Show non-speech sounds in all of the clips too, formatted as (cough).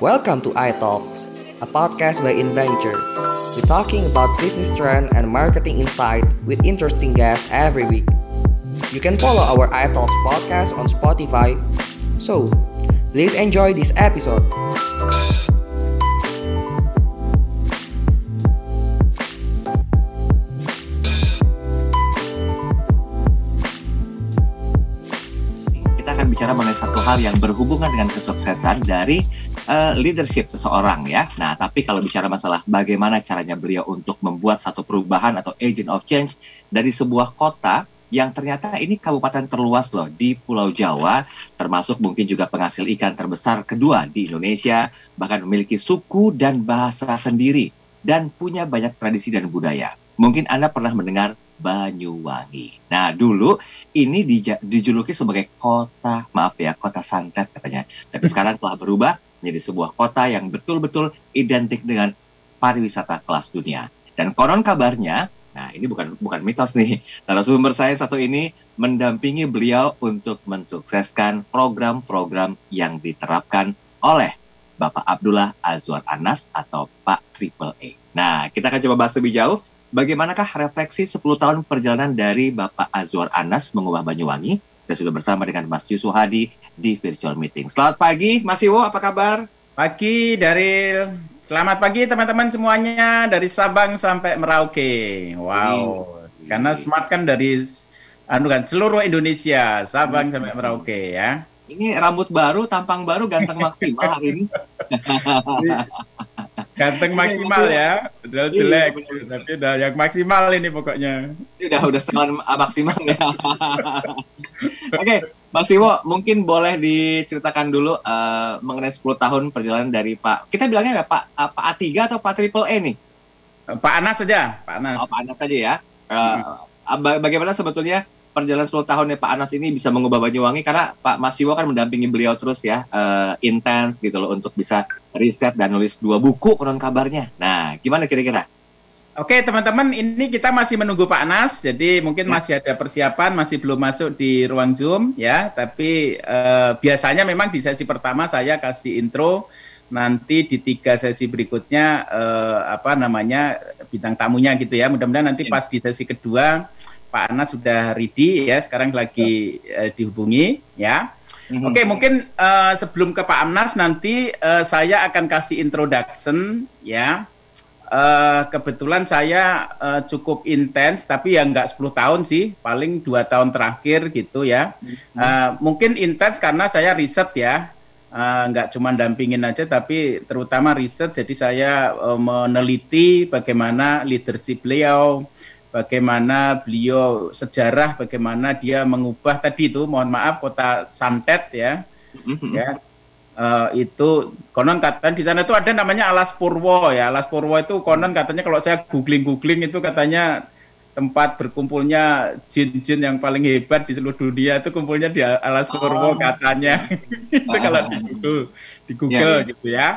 Welcome to iTalks, a podcast by InVenture. We're talking about business trend and marketing insight with interesting guests every week. You can follow our iTalks podcast on Spotify. So, please enjoy this episode. Hal yang berhubungan dengan kesuksesan dari uh, leadership seseorang ya. Nah, tapi kalau bicara masalah bagaimana caranya beliau untuk membuat satu perubahan atau agent of change dari sebuah kota yang ternyata ini kabupaten terluas loh di Pulau Jawa, termasuk mungkin juga penghasil ikan terbesar kedua di Indonesia, bahkan memiliki suku dan bahasa sendiri dan punya banyak tradisi dan budaya. Mungkin Anda pernah mendengar Banyuwangi. Nah, dulu ini dijuluki sebagai kota, maaf ya, kota santet katanya. Tapi sekarang telah berubah menjadi sebuah kota yang betul-betul identik dengan pariwisata kelas dunia. Dan konon kabarnya, nah ini bukan bukan mitos nih, narasumber saya satu ini mendampingi beliau untuk mensukseskan program-program yang diterapkan oleh Bapak Abdullah Azwar Anas atau Pak Triple A. Nah, kita akan coba bahas lebih jauh Bagaimanakah refleksi 10 tahun perjalanan dari Bapak Azwar Anas mengubah Banyuwangi? Saya sudah bersama dengan Mas Yusuf Hadi di virtual meeting. Selamat pagi, Mas Iwo, apa kabar? Pagi dari Selamat pagi teman-teman semuanya dari Sabang sampai Merauke. Wow. Hmm. Karena smart kan dari anu kan seluruh Indonesia, Sabang sampai Merauke ya. Ini rambut baru, tampang baru, ganteng maksimal hari ini. (laughs) Ganteng maksimal ya. Udah Iya, jelek, tapi udah yang maksimal ini pokoknya. Udah udah setengah maksimal ya. (laughs) Oke, Mas Iwo, mungkin boleh diceritakan dulu eh, mengenai 10 tahun perjalanan dari Pak. Kita bilangnya nggak Pak eh, Pak A3 atau Pak Triple E nih? Pak Anas saja, Pak Anas. Oh, Pak Anas aja ya. Eh, ba- bagaimana sebetulnya perjalanan 10 tahunnya Pak Anas ini bisa mengubah Banyuwangi karena Pak Masiwo kan mendampingi beliau terus ya, eh, intens gitu loh untuk bisa riset dan nulis dua buku konon kabarnya. Nah, gimana kira-kira? Oke teman-teman, ini kita masih menunggu Pak Anas, jadi mungkin Ya. masih ada persiapan, masih belum masuk di ruang Zoom ya. Tapi eh, biasanya memang di sesi pertama saya kasih intro, nanti di tiga sesi berikutnya eh, apa namanya bintang tamunya gitu ya. Mudah-mudahan nanti Ya. pas di sesi kedua Pak Anas sudah ready ya, sekarang lagi eh, dihubungi ya. Mhm. Oke, mungkin eh, sebelum ke Pak Amnas nanti eh, saya akan kasih introduction ya. Eh, kebetulan saya eh, cukup intens, tapi ya nggak 10 tahun sih, paling dua tahun terakhir gitu ya. Eh, mungkin intens karena saya riset ya, Eh, nggak cuma dampingin aja, tapi terutama riset. Jadi saya eh, meneliti bagaimana leadership beliau, bagaimana beliau sejarah, bagaimana dia mengubah tadi itu, mohon maaf kota Santet ya, Mhm. ya Eh, itu konon katanya di sana itu ada namanya Alas Purwo ya Alas Purwo itu konon katanya kalau saya googling googling itu katanya tempat berkumpulnya jin-jin yang paling hebat di seluruh dunia itu kumpulnya di Alas Oh. Purwo katanya (laughs) itu kalau di Google di Google ya. gitu ya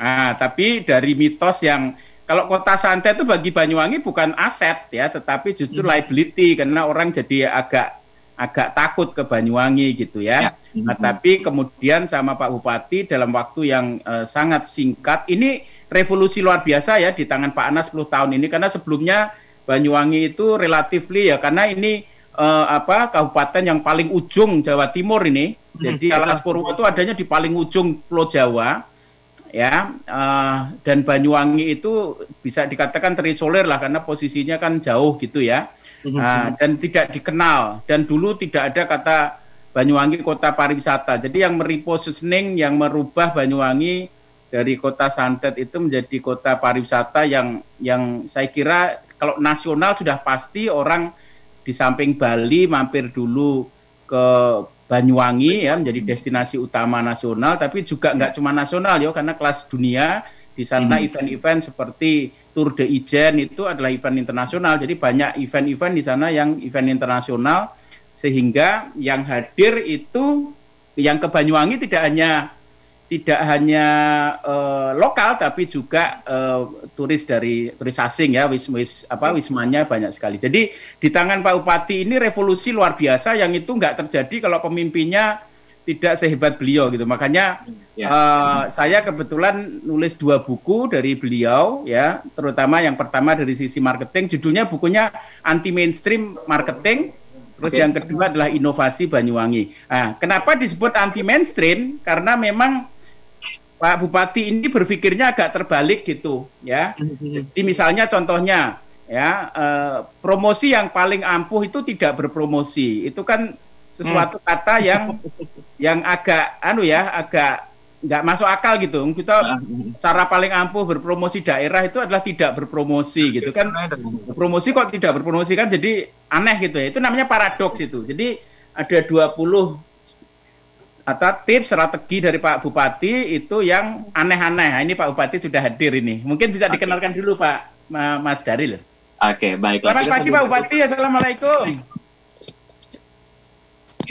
ah tapi dari mitos yang kalau kota santet itu bagi Banyuwangi bukan aset ya tetapi justru Hmm. liability karena orang jadi agak agak takut ke Banyuwangi gitu ya. Ya. Nah, tapi kemudian sama Pak Bupati dalam waktu yang eh, sangat singkat, ini revolusi luar biasa ya di tangan Pak Anas 10 tahun ini karena sebelumnya Banyuwangi itu relatifly ya karena ini eh, apa kabupaten yang paling ujung Jawa Timur ini. Jadi Alas Purwo itu adanya di paling ujung Pulau Jawa ya eh, dan Banyuwangi itu bisa dikatakan terisolir lah karena posisinya kan jauh gitu ya. Ah, dan tidak dikenal dan dulu tidak ada kata Banyuwangi kota pariwisata. Jadi yang merepositioning yang merubah Banyuwangi dari kota santet itu menjadi kota pariwisata yang yang saya kira kalau nasional sudah pasti orang di samping Bali mampir dulu ke Banyuwangi ya menjadi destinasi utama nasional tapi juga nggak cuma nasional ya karena kelas dunia di sana Mhm. event-event seperti Tour de Ijen itu adalah event internasional. Jadi banyak event-event di sana yang event internasional sehingga yang hadir itu yang ke Banyuwangi tidak hanya tidak hanya eh, lokal tapi juga eh, turis dari turis asing ya wis wis apa wismanya banyak sekali. Jadi di tangan Pak Bupati ini revolusi luar biasa yang itu nggak terjadi kalau pemimpinnya tidak sehebat beliau gitu. Makanya ya. uh, saya kebetulan nulis dua buku dari beliau ya, terutama yang pertama dari sisi marketing, judulnya bukunya anti mainstream marketing. Terus okay. yang kedua adalah inovasi Banyuwangi. Nah, kenapa disebut anti mainstream? Karena memang Pak Bupati ini berpikirnya agak terbalik gitu ya. Jadi misalnya contohnya ya eh, promosi yang paling ampuh itu tidak berpromosi. Itu kan sesuatu hmm. kata yang (laughs) yang agak anu ya agak nggak masuk akal gitu kita ah, hmm. cara paling ampuh berpromosi daerah itu adalah tidak berpromosi gitu kan promosi kok tidak berpromosi kan jadi aneh gitu ya itu namanya paradoks itu jadi ada 20 atau tips strategi dari Pak Bupati itu yang aneh-aneh nah, ini Pak Bupati sudah hadir ini mungkin bisa dikenalkan dulu Pak Mas Daril Oke, baik. Selamat pagi Pak Bupati. Assalamualaikum.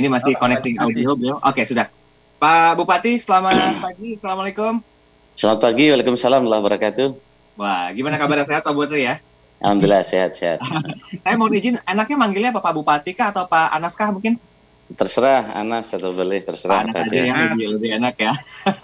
Ini masih oh, connecting audio. Oke, sudah. Pak Bupati, selamat pagi. Assalamualaikum. Selamat pagi. Waalaikumsalam warahmatullahi wabarakatuh. Wah, gimana kabar sehat Pak Bupati ya? Alhamdulillah sehat-sehat. (laughs) Saya mau izin, anaknya manggilnya apa Pak Bupati kah atau Pak Anas kah mungkin? Terserah Anas atau boleh terserah Anas aja yang lebih, lebih enak ya.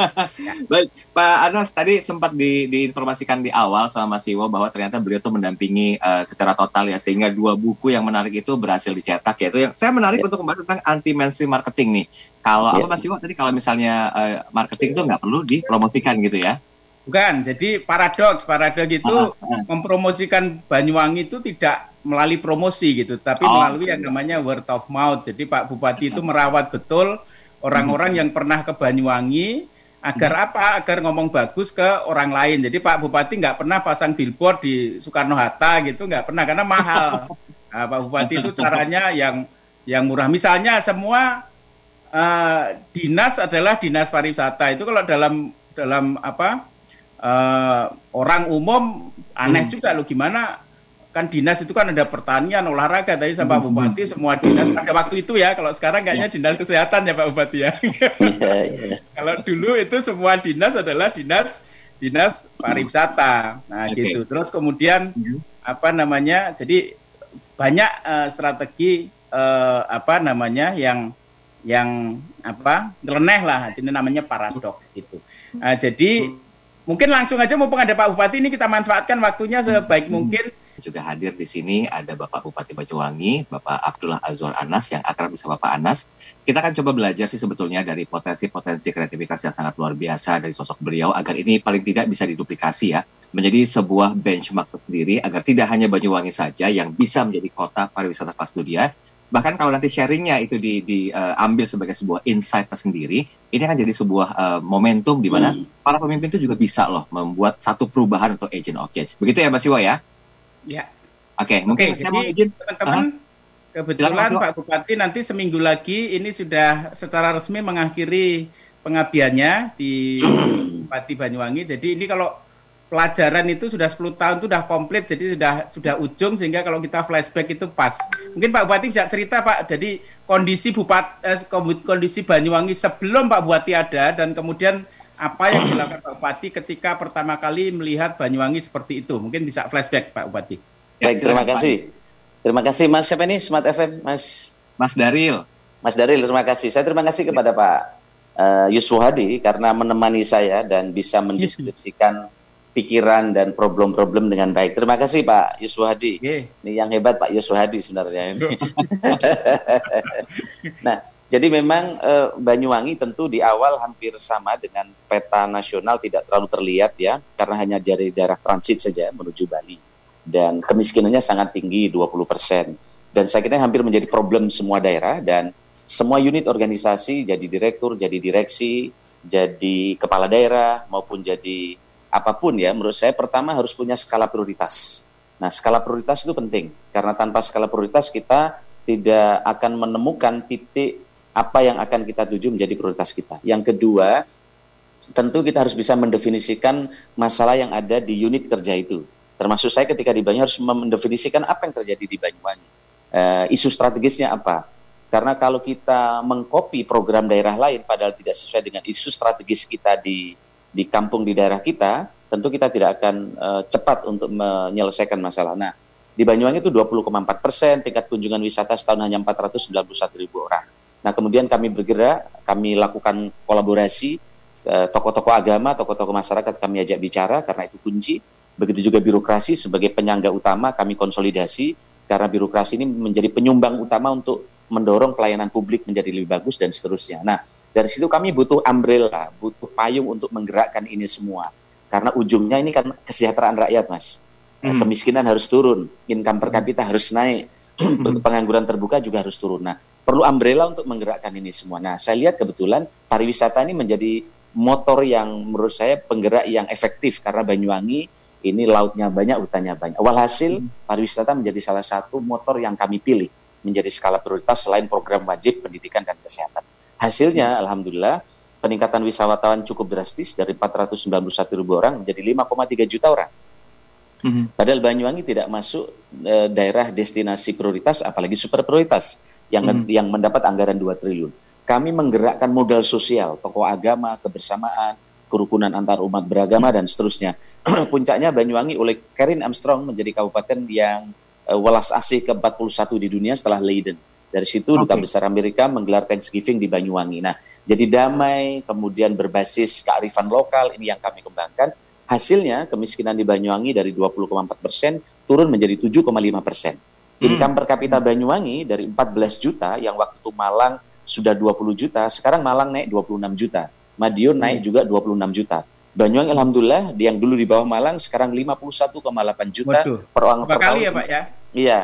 (laughs) Baik, Pak Anas tadi sempat di, diinformasikan di awal sama Mas Iwo bahwa ternyata beliau tuh mendampingi uh, secara total ya sehingga dua buku yang menarik itu berhasil dicetak yaitu yang saya menarik ya. untuk membahas tentang anti mainstream marketing nih. Kalau ya. apa Mas Iwo tadi kalau misalnya uh, marketing itu nggak perlu dipromosikan gitu ya? Bukan, jadi paradoks, paradoks itu ah, ah. mempromosikan Banyuwangi itu tidak melalui promosi gitu, tapi oh. melalui yang namanya word of mouth. Jadi Pak Bupati itu merawat betul orang-orang yang pernah ke Banyuwangi agar hmm. apa? Agar ngomong bagus ke orang lain. Jadi Pak Bupati nggak pernah pasang billboard di Soekarno Hatta gitu, nggak pernah karena mahal. (laughs) Nah, Pak Bupati itu caranya yang yang murah. Misalnya semua uh, dinas adalah dinas pariwisata itu kalau dalam dalam apa uh, orang umum aneh hmm. juga lo gimana kan dinas itu kan ada pertanian, olahraga tadi sama Pak Bupati semua dinas pada waktu itu ya. Kalau sekarang kayaknya ya. dinas kesehatan ya Pak Bupati ya. Iya, iya. (laughs) kalau dulu itu semua dinas adalah dinas dinas pariwisata. Nah, okay. gitu. Terus kemudian iya. apa namanya? Jadi banyak uh, strategi uh, apa namanya yang yang apa? nyeleneh lah. Ini namanya paradoks gitu. Nah, jadi mungkin langsung aja mumpung ada Pak Bupati ini kita manfaatkan waktunya sebaik mungkin juga hadir di sini ada Bapak Bupati Banyuwangi, Bapak Abdullah Azwar Anas yang akrab bisa Bapak Anas. Kita akan coba belajar sih sebetulnya dari potensi-potensi kreativitas yang sangat luar biasa dari sosok beliau agar ini paling tidak bisa diduplikasi ya menjadi sebuah benchmark sendiri agar tidak hanya Banyuwangi saja yang bisa menjadi kota pariwisata kelas dunia bahkan kalau nanti sharingnya itu diambil di, uh, sebagai sebuah insight tersendiri, ini akan jadi sebuah uh, momentum di mana hmm. para pemimpin itu juga bisa loh membuat satu perubahan untuk agent of change. Begitu ya, Mas Iwa ya? Ya. Oke, okay, mungkin okay, jadi teman-teman kebetulan Pak Bupati nanti seminggu lagi ini sudah secara resmi mengakhiri pengabdiannya di Bupati Banyuwangi. Jadi ini kalau pelajaran itu sudah 10 tahun itu sudah komplit jadi sudah sudah ujung sehingga kalau kita flashback itu pas. Mungkin Pak Bupati bisa cerita Pak jadi kondisi Bupati eh, kondisi Banyuwangi sebelum Pak Bupati ada dan kemudian apa yang dilakukan Pak Bupati ketika pertama kali melihat Banyuwangi seperti itu? Mungkin bisa flashback Pak Bupati. Ya, Baik, terima kasih. Terima kasih Mas siapa ini Smart FM, Mas Mas Daril. Mas Daril, terima kasih. Saya terima kasih kepada Pak uh, Yusuf Hadi karena menemani saya dan bisa mendeskripsikan pikiran dan problem-problem dengan baik. Terima kasih Pak Yusuf Hadi. Yeah. Ini yang hebat Pak Yusuf Hadi sebenarnya. (laughs) (laughs) nah, jadi memang e, Banyuwangi tentu di awal hampir sama dengan peta nasional tidak terlalu terlihat ya, karena hanya dari daerah transit saja menuju Bali. Dan kemiskinannya sangat tinggi 20 persen. Dan saya kira hampir menjadi problem semua daerah dan semua unit organisasi jadi direktur, jadi direksi, jadi kepala daerah maupun jadi apa pun ya, menurut saya pertama harus punya skala prioritas. Nah, skala prioritas itu penting karena tanpa skala prioritas kita tidak akan menemukan titik apa yang akan kita tuju menjadi prioritas kita. Yang kedua, tentu kita harus bisa mendefinisikan masalah yang ada di unit kerja itu. Termasuk saya ketika di Banyuwangi harus mendefinisikan apa yang terjadi di Banyuwangi. Uh, isu strategisnya apa? Karena kalau kita mengkopi program daerah lain padahal tidak sesuai dengan isu strategis kita di di kampung di daerah kita, tentu kita tidak akan uh, cepat untuk menyelesaikan masalah. Nah, di Banyuwangi itu 20,4 persen, tingkat kunjungan wisata setahun hanya 491 ribu orang. Nah, kemudian kami bergerak, kami lakukan kolaborasi eh, tokoh-tokoh agama, tokoh-tokoh masyarakat kami ajak bicara karena itu kunci. Begitu juga birokrasi sebagai penyangga utama kami konsolidasi karena birokrasi ini menjadi penyumbang utama untuk mendorong pelayanan publik menjadi lebih bagus dan seterusnya. Nah, dari situ kami butuh umbrella, butuh payung untuk menggerakkan ini semua. Karena ujungnya ini kan kesejahteraan rakyat, Mas. Hmm. Kemiskinan harus turun, income per kapita harus naik, (clears throat) pengangguran terbuka juga harus turun. Nah, perlu umbrella untuk menggerakkan ini semua. Nah, saya lihat kebetulan pariwisata ini menjadi motor yang menurut saya penggerak yang efektif karena Banyuwangi ini lautnya banyak, hutannya banyak. Walhasil hmm. pariwisata menjadi salah satu motor yang kami pilih menjadi skala prioritas selain program wajib pendidikan dan kesehatan. Hasilnya, alhamdulillah, peningkatan wisatawan cukup drastis dari 491 ribu orang menjadi 5,3 juta orang. Mm-hmm. Padahal Banyuwangi tidak masuk e, daerah destinasi prioritas, apalagi super prioritas yang mm-hmm. yang mendapat anggaran 2 triliun. Kami menggerakkan modal sosial, tokoh agama, kebersamaan, kerukunan antar umat beragama dan seterusnya. (clears throat) Puncaknya Banyuwangi oleh Karen Armstrong menjadi kabupaten yang e, welas asih ke-41 di dunia setelah Leiden. Dari situ okay. Duta Besar Amerika menggelar Thanksgiving di Banyuwangi. Nah, jadi damai, kemudian berbasis kearifan lokal ini yang kami kembangkan Hasilnya kemiskinan di Banyuwangi dari 20,4 persen turun menjadi 7,5 persen. Hmm. Income per kapita Banyuwangi dari 14 juta yang waktu itu Malang sudah 20 juta, sekarang Malang naik 26 juta. Madiun naik hmm. juga 26 juta. Banyuwangi alhamdulillah yang dulu di bawah Malang sekarang 51,8 juta Waduh. per orang per tahun. ya Pak ya? Iya.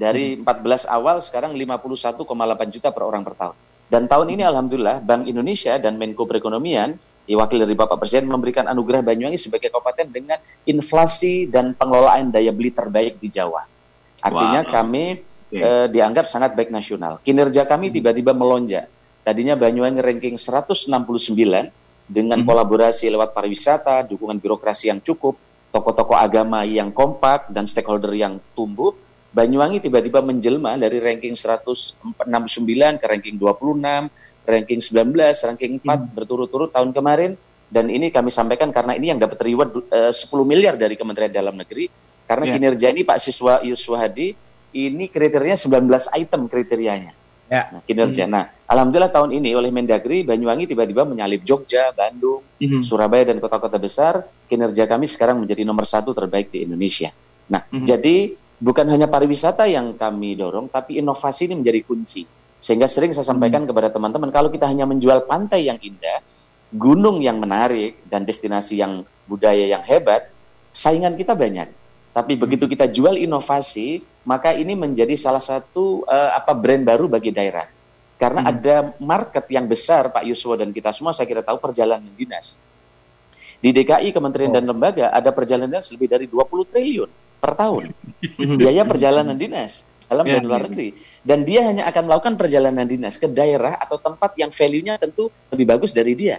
Dari hmm. 14 awal sekarang 51,8 juta per orang per tahun. Dan tahun ini alhamdulillah Bank Indonesia dan Menko Perekonomian wakil dari Bapak Presiden memberikan anugerah Banyuwangi sebagai kabupaten dengan inflasi dan pengelolaan daya beli terbaik di Jawa. Artinya wow. kami okay. eh, dianggap sangat baik nasional. Kinerja kami tiba-tiba melonjak. Tadinya Banyuwangi ranking 169 dengan hmm. kolaborasi lewat pariwisata, dukungan birokrasi yang cukup, tokoh-tokoh agama yang kompak dan stakeholder yang tumbuh. Banyuwangi tiba-tiba menjelma dari ranking 169 ke ranking 26, ranking 19, ranking 4 hmm. berturut-turut tahun kemarin dan ini kami sampaikan karena ini yang dapat reward uh, 10 miliar dari Kementerian Dalam Negeri karena yeah. kinerja ini Pak Siswa Yuswa Hadi ini kriterianya 19 item kriterianya. Ya. Nah, kinerja. Hmm. Nah, alhamdulillah tahun ini oleh Mendagri Banyuwangi tiba-tiba menyalip Jogja, Bandung, hmm. Surabaya dan kota-kota besar. Kinerja kami sekarang menjadi nomor satu terbaik di Indonesia. Nah, hmm. jadi bukan hanya pariwisata yang kami dorong, tapi inovasi ini menjadi kunci. Sehingga sering saya sampaikan hmm. kepada teman-teman, kalau kita hanya menjual pantai yang indah, gunung yang menarik, dan destinasi yang budaya yang hebat, saingan kita banyak. Tapi hmm. begitu kita jual inovasi, maka ini menjadi salah satu uh, apa brand baru bagi daerah. Karena hmm. ada market yang besar, Pak Yuswo dan kita semua saya kira tahu perjalanan dinas. Di DKI Kementerian oh. dan Lembaga ada perjalanan dinas lebih dari 20 triliun per tahun. Biaya perjalanan dinas dalam ya, dan luar ya. negeri. Dan dia hanya akan melakukan perjalanan dinas ke daerah atau tempat yang value-nya tentu lebih bagus dari dia.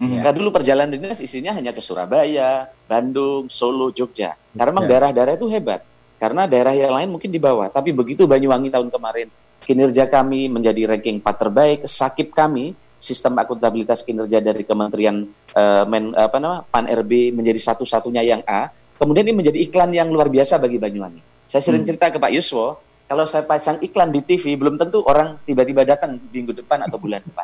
Ya. Nah, dulu perjalanan dinas isinya hanya ke Surabaya, Bandung, Solo, Jogja. Karena memang daerah-daerah itu hebat. Karena daerah yang lain mungkin di bawah. Tapi begitu Banyuwangi tahun kemarin, kinerja kami menjadi ranking 4 terbaik, sakit kami, sistem akuntabilitas kinerja dari Kementerian uh, Men, apa nama, Pan RB menjadi satu-satunya yang A. Kemudian ini menjadi iklan yang luar biasa bagi Banyuwangi. Saya sering hmm. cerita ke Pak Yuswo, kalau saya pasang iklan di TV belum tentu orang tiba-tiba datang minggu depan atau bulan depan.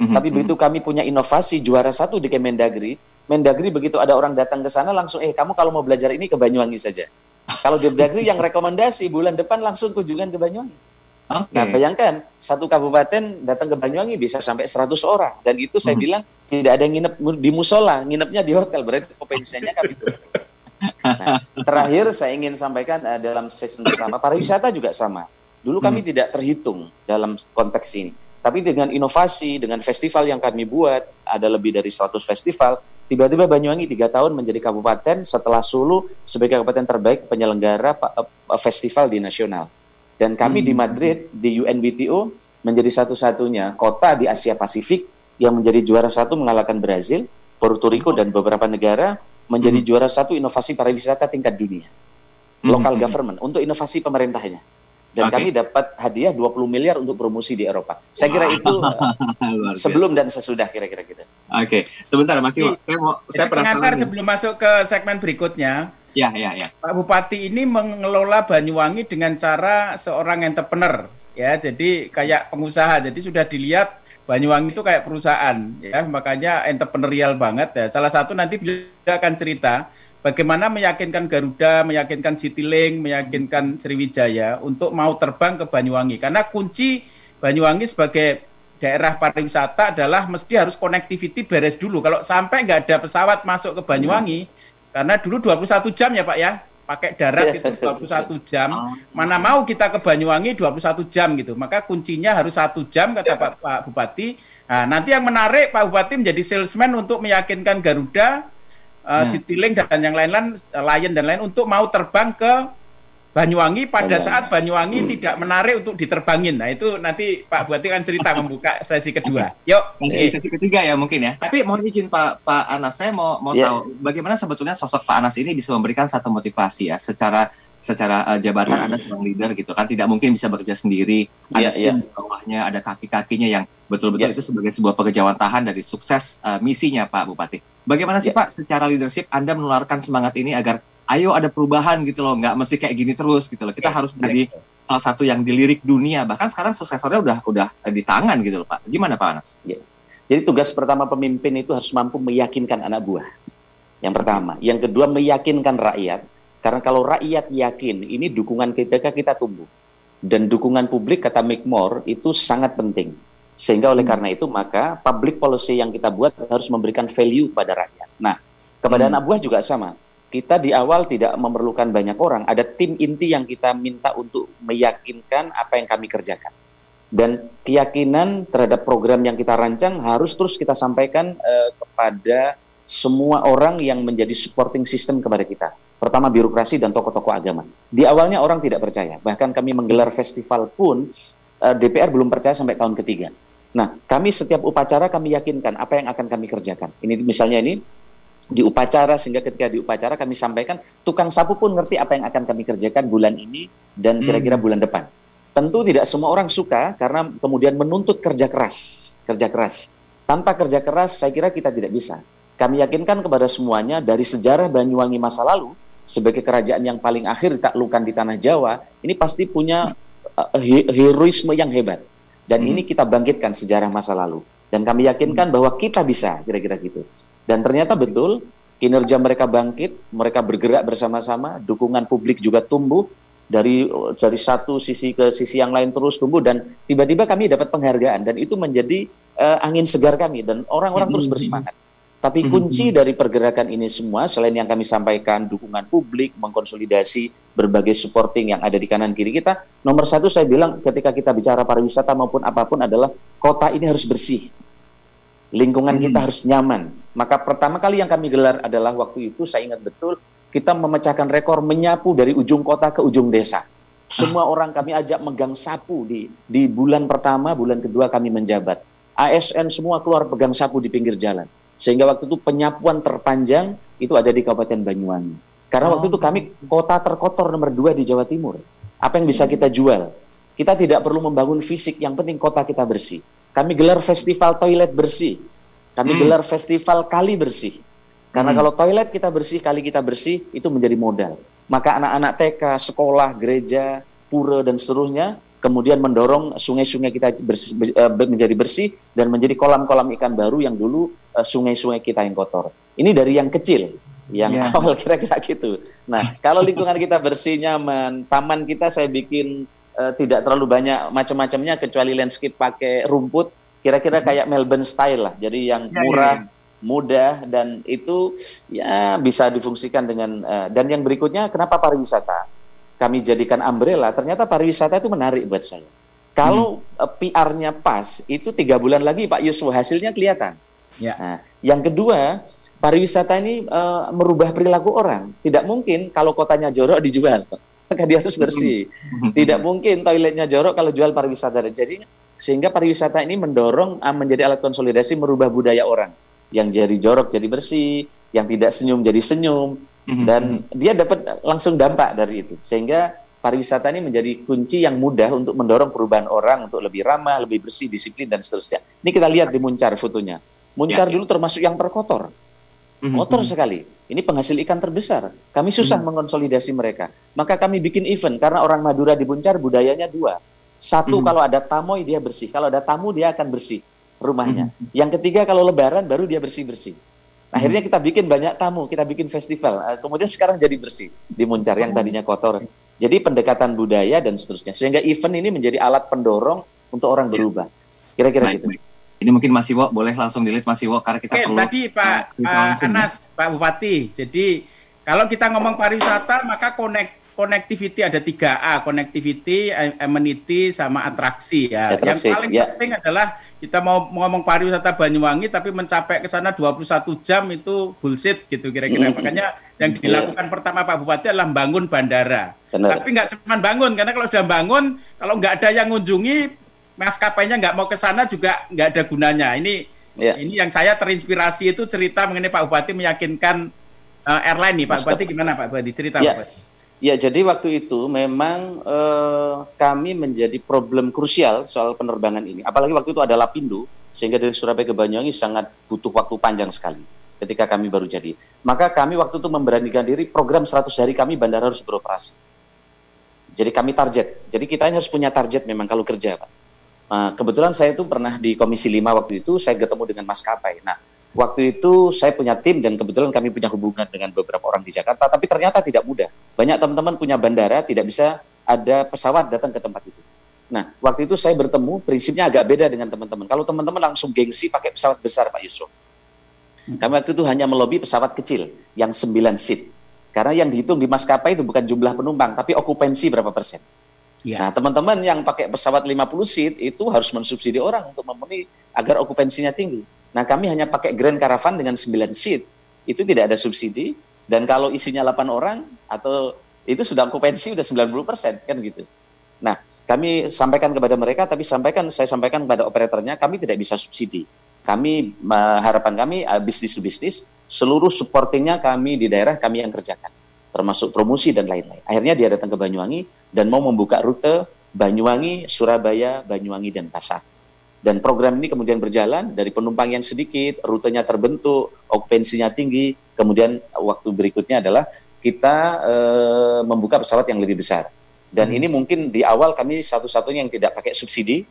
Mm-hmm. Tapi begitu kami punya inovasi juara satu di Kemendagri, Mendagri begitu ada orang datang ke sana langsung eh kamu kalau mau belajar ini ke Banyuwangi saja. Kalau di Mendagri yang rekomendasi bulan depan langsung kunjungan ke Banyuwangi. Okay. Nah bayangkan satu kabupaten datang ke Banyuwangi bisa sampai 100 orang dan itu saya mm-hmm. bilang tidak ada yang nginep di musola, nginepnya di hotel berarti kompetensinya kami itu. (laughs) Nah, terakhir saya ingin sampaikan uh, dalam season pertama pariwisata juga sama. Dulu kami hmm. tidak terhitung dalam konteks ini. Tapi dengan inovasi, dengan festival yang kami buat, ada lebih dari 100 festival, tiba-tiba Banyuwangi tiga tahun menjadi kabupaten setelah Solo sebagai kabupaten terbaik penyelenggara eh, festival di nasional. Dan kami hmm. di Madrid, di UNBTO, menjadi satu-satunya kota di Asia Pasifik yang menjadi juara satu mengalahkan Brazil, Puerto Rico, dan beberapa negara menjadi hmm. juara satu inovasi pariwisata tingkat dunia. Hmm. Local government untuk inovasi pemerintahnya. Dan okay. kami dapat hadiah 20 miliar untuk promosi di Eropa. Saya kira itu (laughs) uh, sebelum dan sesudah kira-kira gitu. Oke, okay. sebentar Mas Iwo. Saya mau saya penasaran sebelum masuk ke segmen berikutnya. Ya, ya, ya. Pak Bupati ini mengelola Banyuwangi dengan cara seorang entrepreneur, ya. Jadi kayak pengusaha. Jadi sudah dilihat Banyuwangi itu kayak perusahaan, ya. Makanya entrepreneurial banget ya. Salah satu nanti beliau akan cerita bagaimana meyakinkan Garuda, meyakinkan Citylink, meyakinkan Sriwijaya untuk mau terbang ke Banyuwangi. Karena kunci Banyuwangi sebagai daerah pariwisata adalah mesti harus connectivity beres dulu. Kalau sampai nggak ada pesawat masuk ke Banyuwangi, hmm karena dulu 21 jam ya Pak ya, pakai darat yes, itu 21 jam. Oh. Mana mau kita ke Banyuwangi 21 jam gitu. Maka kuncinya harus satu jam kata Pak, Pak Bupati. Nah, nanti yang menarik Pak Bupati menjadi salesman untuk meyakinkan Garuda, uh, Citylink dan yang lain-lain, Lion dan lain untuk mau terbang ke Banyuwangi pada Banyuwangi. saat Banyuwangi hmm. tidak menarik untuk diterbangin. Nah itu nanti Pak Buati kan cerita (laughs) membuka sesi kedua. Yuk. Okay. Sesi ketiga ya mungkin ya. Tapi mohon izin Pak Pak Anas, saya mau mau yeah. tahu bagaimana sebetulnya sosok Pak Anas ini bisa memberikan satu motivasi ya secara secara uh, jabatan Anda sebagai leader gitu kan tidak mungkin bisa bekerja sendiri ada yeah, yeah. bawahnya ada kaki-kakinya yang betul-betul yeah. itu sebagai sebuah tahan dari sukses uh, misinya Pak Bupati. Bagaimana sih yeah. Pak secara leadership Anda menularkan semangat ini agar ayo ada perubahan gitu loh, nggak mesti kayak gini terus gitu loh. Kita yeah. harus menjadi yeah. salah satu yang dilirik dunia. Bahkan sekarang suksesornya udah udah di tangan gitu loh Pak. Gimana Pak Anas? Yeah. Jadi tugas pertama pemimpin itu harus mampu meyakinkan anak buah. Yang pertama, yang kedua meyakinkan rakyat. Karena kalau rakyat yakin, ini dukungan kita kita tumbuh. Dan dukungan publik kata Mick Moore itu sangat penting. Sehingga oleh hmm. karena itu maka public policy yang kita buat harus memberikan value pada rakyat. Nah, kepada hmm. anak buah juga sama kita di awal tidak memerlukan banyak orang. Ada tim inti yang kita minta untuk meyakinkan apa yang kami kerjakan. Dan keyakinan terhadap program yang kita rancang harus terus kita sampaikan uh, kepada semua orang yang menjadi supporting system kepada kita. Pertama birokrasi dan tokoh-tokoh agama. Di awalnya orang tidak percaya. Bahkan kami menggelar festival pun eh, DPR belum percaya sampai tahun ketiga. Nah, kami setiap upacara kami yakinkan apa yang akan kami kerjakan. Ini misalnya ini di upacara sehingga ketika di upacara kami sampaikan tukang sapu pun ngerti apa yang akan kami kerjakan bulan ini dan hmm. kira-kira bulan depan. Tentu tidak semua orang suka karena kemudian menuntut kerja keras, kerja keras. Tanpa kerja keras saya kira kita tidak bisa. Kami yakinkan kepada semuanya dari sejarah Banyuwangi masa lalu sebagai kerajaan yang paling akhir ditaklukan di tanah Jawa, ini pasti punya uh, heroisme yang hebat. Dan hmm. ini kita bangkitkan sejarah masa lalu. Dan kami yakinkan bahwa kita bisa, kira-kira gitu. Dan ternyata betul kinerja mereka bangkit, mereka bergerak bersama-sama, dukungan publik juga tumbuh dari dari satu sisi ke sisi yang lain terus tumbuh dan tiba-tiba kami dapat penghargaan dan itu menjadi uh, angin segar kami dan orang-orang terus mm-hmm. bersemangat. Tapi mm-hmm. kunci dari pergerakan ini semua selain yang kami sampaikan dukungan publik, mengkonsolidasi berbagai supporting yang ada di kanan kiri kita, nomor satu saya bilang ketika kita bicara pariwisata maupun apa pun adalah kota ini harus bersih lingkungan kita hmm. harus nyaman. Maka pertama kali yang kami gelar adalah waktu itu saya ingat betul kita memecahkan rekor menyapu dari ujung kota ke ujung desa. Semua orang kami ajak megang sapu di di bulan pertama, bulan kedua kami menjabat. ASN semua keluar pegang sapu di pinggir jalan. Sehingga waktu itu penyapuan terpanjang itu ada di Kabupaten Banyuwangi. Karena oh. waktu itu kami kota terkotor nomor dua di Jawa Timur. Apa yang bisa kita jual? Kita tidak perlu membangun fisik, yang penting kota kita bersih. Kami gelar festival toilet bersih. Kami hmm. gelar festival kali bersih. Karena hmm. kalau toilet kita bersih, kali kita bersih, itu menjadi modal. Maka anak-anak TK, sekolah, gereja, pura, dan seterusnya, kemudian mendorong sungai-sungai kita bersih, eh, menjadi bersih, dan menjadi kolam-kolam ikan baru yang dulu eh, sungai-sungai kita yang kotor. Ini dari yang kecil, yang yeah. (laughs) awal kira-kira gitu. Nah, kalau lingkungan kita bersih, nyaman, taman kita saya bikin uh, tidak terlalu banyak macam-macamnya kecuali landscape pakai rumput kira-kira hmm. kayak Melbourne style lah jadi yang ya, ya, murah ya, ya. mudah dan itu ya bisa difungsikan dengan uh, dan yang berikutnya kenapa pariwisata kami jadikan umbrella ternyata pariwisata itu menarik buat saya kalau hmm. uh, PR-nya pas itu tiga bulan lagi Pak Yusuf hasilnya kelihatan ya. nah, yang kedua pariwisata ini uh, merubah perilaku orang tidak mungkin kalau kotanya jorok dijual maka dia harus bersih. Hmm. Tidak mungkin toiletnya jorok kalau jual pariwisata. Jadi sehingga pariwisata ini mendorong uh, menjadi alat konsolidasi merubah budaya orang. Yang jadi jorok jadi bersih, yang tidak senyum jadi senyum, hmm. dan dia dapat langsung dampak dari itu. Sehingga pariwisata ini menjadi kunci yang mudah untuk mendorong perubahan orang untuk lebih ramah, lebih bersih, disiplin dan seterusnya. Ini kita lihat di Muncar fotonya. Muncar ya, ya. dulu termasuk yang terkotor, hmm. kotor sekali ini penghasil ikan terbesar. Kami susah hmm. mengonsolidasi mereka. Maka kami bikin event karena orang Madura di Buncar budayanya dua. Satu hmm. kalau ada tamoy dia bersih, kalau ada tamu dia akan bersih rumahnya. Hmm. Yang ketiga kalau lebaran baru dia bersih-bersih. Akhirnya kita bikin banyak tamu, kita bikin festival. Eh, kemudian (laughs) sekarang jadi bersih di Muncar yang tadinya kotor. Jadi pendekatan budaya dan seterusnya. Sehingga event ini menjadi alat pendorong untuk orang berubah. Kira-kira gitu. Ini mungkin Mas Iwo boleh langsung dilihat Mas Iwo karena kita Oke, perlu. Tadi Pak uh, Anas, Pak Bupati. Jadi kalau kita ngomong pariwisata maka connect connectivity ada 3A, connectivity, amenity sama atraksi ya. Atraksi, Yang paling ya. penting adalah kita mau ngomong pariwisata Banyuwangi tapi mencapai ke sana 21 jam itu bullshit gitu kira-kira. Mm -hmm. Makanya yang iya. dilakukan yeah. pertama Pak Bupati adalah bangun bandara. Benar. Tapi nggak cuma bangun karena kalau sudah bangun kalau nggak ada yang mengunjungi maskapainya nggak mau ke sana juga nggak ada gunanya. Ini ya. ini yang saya terinspirasi itu cerita mengenai Pak Bupati meyakinkan uh, airline nih Pak Maskap. Bupati gimana Pak Bupati cerita ya. Pak Bupati. Ya, jadi waktu itu memang eh, kami menjadi problem krusial soal penerbangan ini. Apalagi waktu itu ada Lapindo, sehingga dari Surabaya ke Banyuwangi sangat butuh waktu panjang sekali ketika kami baru jadi. Maka kami waktu itu memberanikan diri program 100 hari kami bandara harus beroperasi. Jadi kami target. Jadi kita ini harus punya target memang kalau kerja, Pak. Nah, kebetulan saya itu pernah di Komisi 5 waktu itu, saya ketemu dengan maskapai. Nah, waktu itu saya punya tim dan kebetulan kami punya hubungan dengan beberapa orang di Jakarta, tapi ternyata tidak mudah. Banyak teman-teman punya bandara, tidak bisa ada pesawat datang ke tempat itu. Nah, waktu itu saya bertemu, prinsipnya agak beda dengan teman-teman. Kalau teman-teman langsung gengsi pakai pesawat besar, Pak Yusuf. Kami waktu itu hanya melobi pesawat kecil, yang 9 seat. Karena yang dihitung di maskapai itu bukan jumlah penumpang, tapi okupansi berapa persen. Ya. Nah, teman-teman yang pakai pesawat 50 seat itu harus mensubsidi orang untuk memenuhi agar okupansinya tinggi. Nah, kami hanya pakai Grand Caravan dengan 9 seat. Itu tidak ada subsidi dan kalau isinya 8 orang atau itu sudah okupansi sudah 90 persen kan gitu. Nah, kami sampaikan kepada mereka, tapi sampaikan saya sampaikan kepada operatornya, kami tidak bisa subsidi. Kami harapan kami uh, bisnis bisnis, seluruh supportingnya kami di daerah kami yang kerjakan termasuk promosi dan lain-lain. Akhirnya dia datang ke Banyuwangi dan mau membuka rute Banyuwangi, Surabaya, Banyuwangi, dan Pasar. Dan program ini kemudian berjalan dari penumpang yang sedikit, rutenya terbentuk, okupansinya tinggi, kemudian waktu berikutnya adalah kita e, membuka pesawat yang lebih besar. Dan hmm. ini mungkin di awal kami satu-satunya yang tidak pakai subsidi,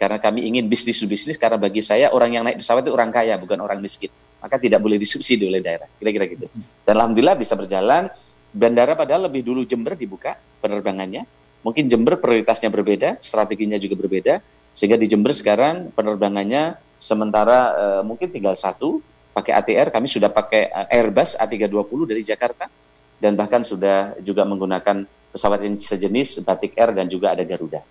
karena kami ingin bisnis to bisnis, karena bagi saya orang yang naik pesawat itu orang kaya, bukan orang miskin. Maka tidak boleh disubsidi oleh daerah, kira-kira gitu. Hmm. Dan Alhamdulillah bisa berjalan, Bandara padahal lebih dulu Jember dibuka penerbangannya. Mungkin Jember prioritasnya berbeda, strateginya juga berbeda. Sehingga di Jember sekarang penerbangannya sementara uh, mungkin tinggal satu pakai ATR. Kami sudah pakai uh, Airbus A320 dari Jakarta dan bahkan sudah juga menggunakan pesawat yang sejenis Batik Air dan juga ada Garuda.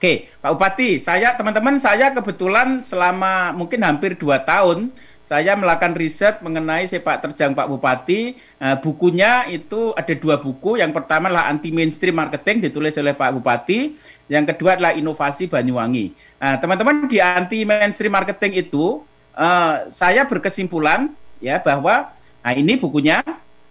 Oke, Pak Bupati, saya teman-teman saya kebetulan selama mungkin hampir dua tahun saya melakukan riset mengenai sepak terjang Pak Bupati. Uh, bukunya itu ada dua buku. Yang pertama adalah anti mainstream marketing ditulis oleh Pak Bupati. Yang kedua adalah inovasi Banyuwangi. Nah, teman-teman di anti mainstream marketing itu uh, saya berkesimpulan ya bahwa nah ini bukunya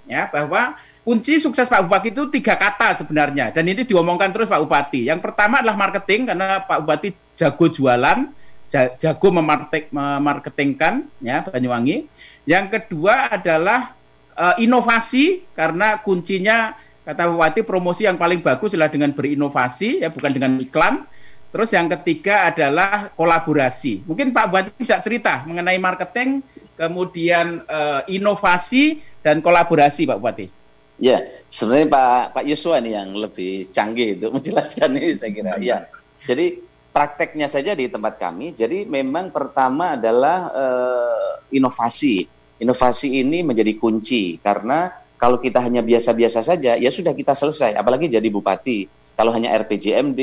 ya bahwa kunci sukses Pak Bupati itu tiga kata sebenarnya dan ini diomongkan terus Pak Bupati. Yang pertama adalah marketing karena Pak Bupati jago jualan jago memarketing, memarketingkan ya Banyuwangi. Yang kedua adalah uh, inovasi karena kuncinya kata Bupati promosi yang paling bagus adalah dengan berinovasi ya bukan dengan iklan. Terus yang ketiga adalah kolaborasi. Mungkin Pak Bupati bisa cerita mengenai marketing, kemudian uh, inovasi dan kolaborasi Pak Bupati. Ya, sebenarnya Pak Pak Yuswa nih yang lebih canggih untuk (laughs) menjelaskan ini saya kira. Ya, jadi prakteknya saja di tempat kami. Jadi memang pertama adalah uh, inovasi. Inovasi ini menjadi kunci karena kalau kita hanya biasa-biasa saja ya sudah kita selesai. Apalagi jadi bupati. Kalau hanya RPJMD,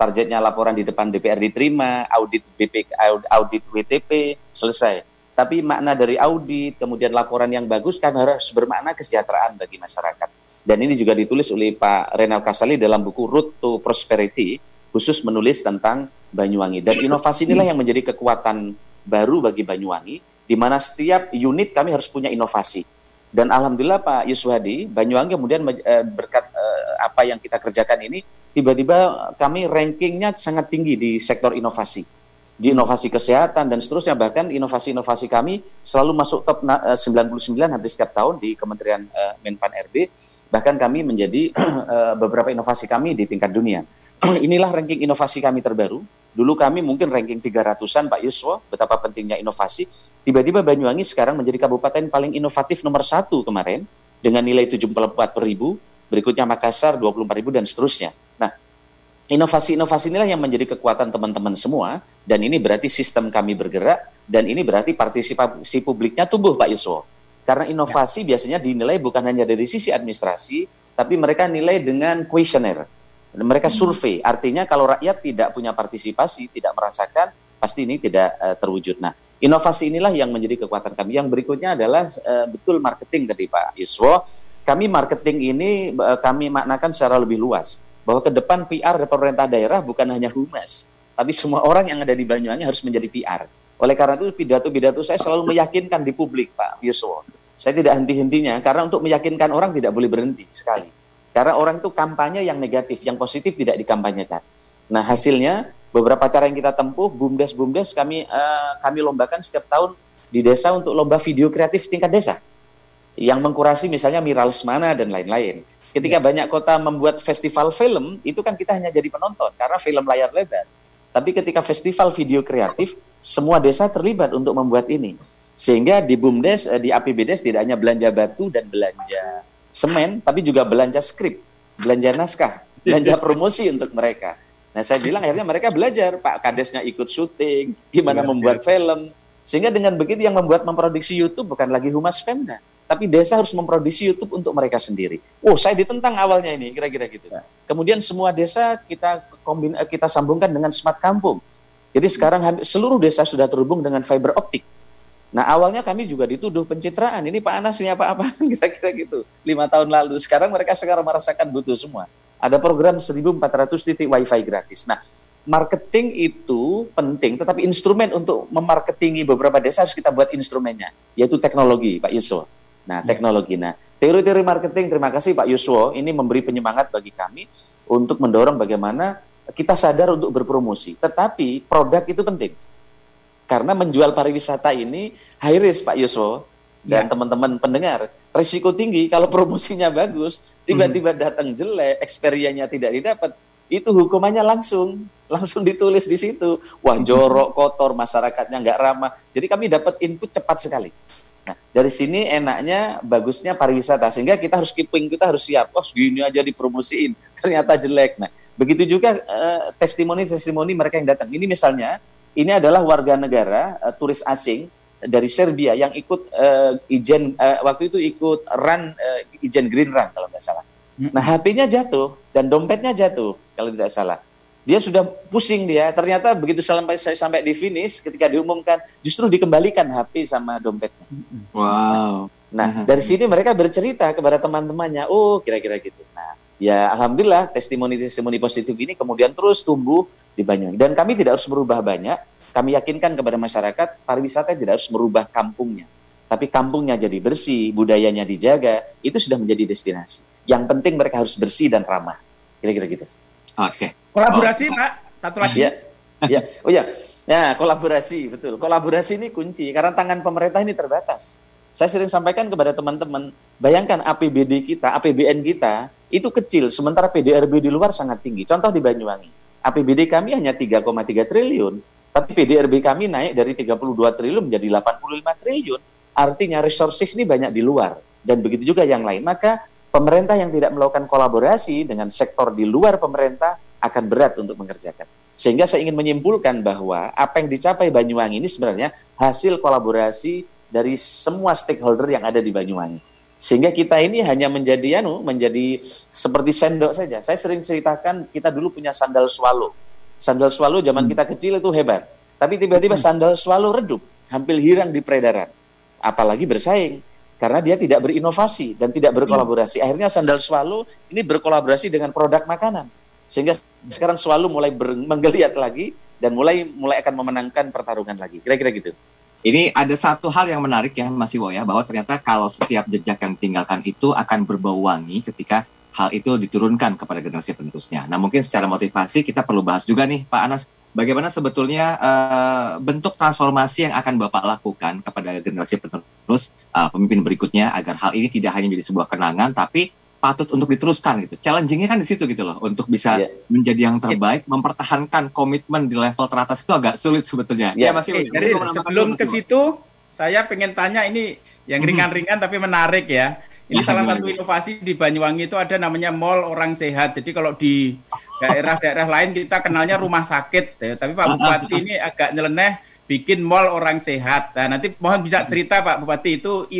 targetnya laporan di depan DPR diterima, audit BP, audit WTP selesai. Tapi makna dari audit, kemudian laporan yang bagus kan harus bermakna kesejahteraan bagi masyarakat. Dan ini juga ditulis oleh Pak Renal Kasali dalam buku Road to Prosperity khusus menulis tentang Banyuwangi. Dan inovasi inilah yang menjadi kekuatan baru bagi Banyuwangi, di mana setiap unit kami harus punya inovasi. Dan alhamdulillah Pak Yuswadi, Banyuwangi kemudian eh, berkat eh, apa yang kita kerjakan ini, tiba-tiba kami rankingnya sangat tinggi di sektor inovasi. Di inovasi kesehatan dan seterusnya. Bahkan inovasi-inovasi kami selalu masuk top 99 eh, hampir setiap tahun di Kementerian uh, Menpan RB bahkan kami menjadi uh, (clears throat) beberapa inovasi kami di tingkat dunia. (clears throat) Inilah ranking inovasi kami terbaru. Dulu kami mungkin ranking 300-an Pak Yuswo betapa pentingnya inovasi. Tiba-tiba Banyuwangi sekarang menjadi kabupaten paling inovatif nomor satu kemarin dengan nilai 74 per ribu. Berikutnya Makassar 24 ribu dan seterusnya. Nah Inovasi-inovasi inilah yang menjadi kekuatan teman-teman semua, dan ini berarti sistem kami bergerak, dan ini berarti partisipasi publiknya tumbuh, Pak Yuswo. Karena inovasi ya. biasanya dinilai bukan hanya dari sisi administrasi, tapi mereka nilai dengan kuesioner. Mereka hmm. survei, artinya kalau rakyat tidak punya partisipasi, tidak merasakan, pasti ini tidak uh, terwujud. Nah, inovasi inilah yang menjadi kekuatan kami. Yang berikutnya adalah uh, betul marketing tadi Pak Yuswo. Kami marketing ini uh, kami maknakan secara lebih luas bahwa ke depan PR pemerintah daerah bukan hanya humas, tapi semua orang yang ada di Banyuwangi harus menjadi PR. Oleh karena itu pidato-pidato saya selalu meyakinkan di publik, Pak Yuswo. Saya tidak henti-hentinya karena untuk meyakinkan orang tidak boleh berhenti sekali. Karena orang itu kampanye yang negatif, yang positif tidak dikampanyekan. Nah hasilnya beberapa cara yang kita tempuh, bumdes bumdes kami uh, kami lombakan setiap tahun di desa untuk lomba video kreatif tingkat desa yang mengkurasi misalnya Miral Semana dan lain-lain. Ketika ya. banyak kota membuat festival film, itu kan kita hanya jadi penonton karena film layar lebar. Tapi ketika festival video kreatif, semua desa terlibat untuk membuat ini. Sehingga di BUMDes, eh, di APBDes tidak hanya belanja batu dan belanja semen, tapi juga belanja skrip, belanja naskah, belanja (laughs) promosi untuk mereka. Nah saya bilang akhirnya mereka belajar, Pak Kadesnya ikut syuting, gimana ya, membuat ya. film. Sehingga dengan begitu yang membuat memproduksi YouTube bukan lagi Humas Pemda, tapi desa harus memproduksi YouTube untuk mereka sendiri. Oh, saya ditentang awalnya ini, kira-kira gitu. Ya. Kemudian semua desa kita kombin, eh, kita sambungkan dengan smart kampung. Jadi sekarang seluruh desa sudah terhubung dengan fiber optik. Nah awalnya kami juga dituduh pencitraan. Ini Pak Anas ini apa-apa (laughs) kira-kira gitu. Lima tahun lalu. Sekarang mereka sekarang merasakan butuh semua. Ada program 1.400 titik wifi gratis. Nah marketing itu penting, tetapi instrumen untuk memarketingi beberapa desa harus kita buat instrumennya, yaitu teknologi, Pak Yusuf. Nah, teknologi. Nah, teori-teori marketing, terima kasih Pak Yuswo, ini memberi penyemangat bagi kami untuk mendorong bagaimana kita sadar untuk berpromosi. Tetapi produk itu penting. Karena menjual pariwisata ini high risk Pak Yuswo dan ya. teman-teman pendengar. Risiko tinggi kalau (laughs) promosinya bagus, tiba-tiba hmm. datang jelek, experience tidak didapat, itu hukumannya langsung langsung ditulis di situ. Wah, jorok, kotor, masyarakatnya nggak ramah. Jadi kami dapat input cepat sekali. Nah, dari sini enaknya bagusnya pariwisata sehingga kita harus keeping kita harus siap. Oh, segini aja dipromosiin, (laughs) ternyata jelek. Nah, begitu juga uh, testimoni-testimoni mereka yang datang. Ini misalnya, ini adalah warga negara uh, turis asing dari Serbia yang ikut uh, ijen uh, waktu itu ikut run uh, ijen Green Run kalau nggak salah. Hmm. Nah, HP-nya jatuh dan dompetnya jatuh kalau tidak salah dia sudah pusing dia. Ternyata begitu sampai saya sampai di finish, ketika diumumkan justru dikembalikan HP sama dompetnya. Wow. Nah, dari sini mereka bercerita kepada teman-temannya, oh kira-kira gitu. Nah, ya alhamdulillah testimoni-testimoni positif ini kemudian terus tumbuh di Banyuwangi. Dan kami tidak harus merubah banyak. Kami yakinkan kepada masyarakat pariwisata tidak harus merubah kampungnya. Tapi kampungnya jadi bersih, budayanya dijaga, itu sudah menjadi destinasi. Yang penting mereka harus bersih dan ramah. Kira-kira gitu. Oke. Okay. Kolaborasi, oh. Pak. Satu lagi. Ya. ya. Oh ya. Ya, kolaborasi, betul. Kolaborasi ini kunci karena tangan pemerintah ini terbatas. Saya sering sampaikan kepada teman-teman, bayangkan APBD kita, APBN kita itu kecil, sementara PDRB di luar sangat tinggi. Contoh di Banyuwangi, APBD kami hanya 3,3 triliun, tapi PDRB kami naik dari 32 triliun menjadi 85 triliun. Artinya resources ini banyak di luar dan begitu juga yang lain. Maka pemerintah yang tidak melakukan kolaborasi dengan sektor di luar pemerintah akan berat untuk mengerjakan. Sehingga saya ingin menyimpulkan bahwa apa yang dicapai Banyuwangi ini sebenarnya hasil kolaborasi dari semua stakeholder yang ada di Banyuwangi. Sehingga kita ini hanya menjadi anu, menjadi seperti sendok saja. Saya sering ceritakan kita dulu punya sandal swallow. Sandal swallow zaman kita kecil itu hebat. Tapi tiba-tiba sandal swallow redup, hampir hilang di peredaran. Apalagi bersaing karena dia tidak berinovasi dan tidak berkolaborasi. Akhirnya sandal swallow ini berkolaborasi dengan produk makanan. Sehingga sekarang swallow mulai menggeliat lagi dan mulai mulai akan memenangkan pertarungan lagi. Kira-kira gitu. Ini ada satu hal yang menarik ya Mas Iwo ya, bahwa ternyata kalau setiap jejak yang ditinggalkan itu akan berbau wangi ketika hal itu diturunkan kepada generasi penerusnya. Nah, mungkin secara motivasi kita perlu bahas juga nih, Pak Anas, bagaimana sebetulnya uh, bentuk transformasi yang akan Bapak lakukan kepada generasi penerus uh, pemimpin berikutnya agar hal ini tidak hanya menjadi sebuah kenangan, tapi patut untuk diteruskan gitu. Challengingnya kan di situ gitu loh, untuk bisa yeah. menjadi yang terbaik, mempertahankan komitmen di level teratas itu agak sulit sebetulnya. Yeah. Ya, Mas Jadi sebelum ke situ, saya pengen tanya ini yang ringan-ringan tapi menarik ya. Ini salah satu inovasi di Banyuwangi itu ada namanya Mall Orang Sehat. Jadi kalau di daerah-daerah lain kita kenalnya rumah sakit, ya. tapi Pak Bupati ini agak nyeleneh bikin mall orang sehat. Nah, nanti mohon bisa cerita Pak Bupati itu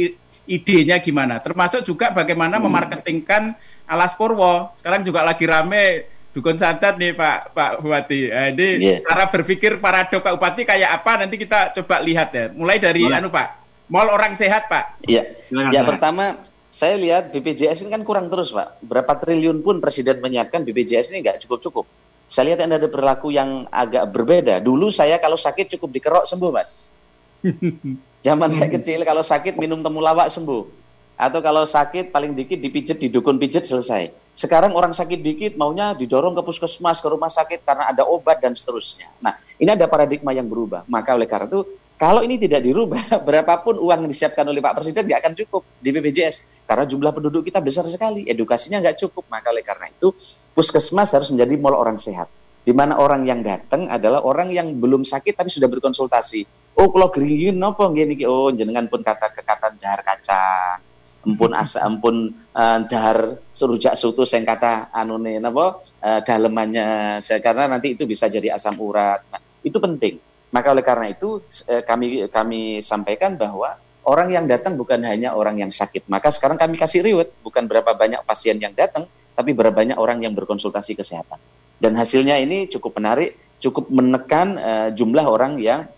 idenya gimana? Termasuk juga bagaimana hmm. memarketingkan Alas Purwo. Sekarang juga lagi rame dukun sadat nih Pak Pak Bupati. Nah, ini yeah. cara berpikir para Pak Bupati kayak apa? Nanti kita coba lihat ya. Mulai dari Boleh. anu Pak, Mall orang sehat Pak. Iya. Ya pertama saya lihat BPJS ini kan kurang terus Pak. Berapa triliun pun Presiden menyiapkan BPJS ini nggak cukup-cukup. Saya lihat ada perilaku yang agak berbeda. Dulu saya kalau sakit cukup dikerok sembuh Mas. (laughs) Zaman saya kecil kalau sakit minum temulawak sembuh. Atau kalau sakit paling dikit dipijet, di dukun pijet selesai. Sekarang orang sakit dikit maunya didorong ke puskesmas, ke rumah sakit karena ada obat dan seterusnya. Nah ini ada paradigma yang berubah. Maka oleh karena itu kalau ini tidak dirubah, (laughs) berapapun uang yang disiapkan oleh Pak Presiden nggak akan cukup di BPJS. Karena jumlah penduduk kita besar sekali, edukasinya nggak cukup. Maka oleh karena itu, puskesmas harus menjadi mall orang sehat. Di mana orang yang datang adalah orang yang belum sakit tapi sudah berkonsultasi. Oh, kalau geringin nopo gini, oh jenengan pun kata kekatan dahar kacang, empun asa (laughs) empun uh, dahar surujak sutu saya kata anune napa uh, dalemannya saya karena nanti itu bisa jadi asam urat. Nah, itu penting maka oleh karena itu eh, kami kami sampaikan bahwa orang yang datang bukan hanya orang yang sakit. Maka sekarang kami kasih riwet bukan berapa banyak pasien yang datang, tapi berapa banyak orang yang berkonsultasi kesehatan. Dan hasilnya ini cukup menarik, cukup menekan uh, jumlah orang yang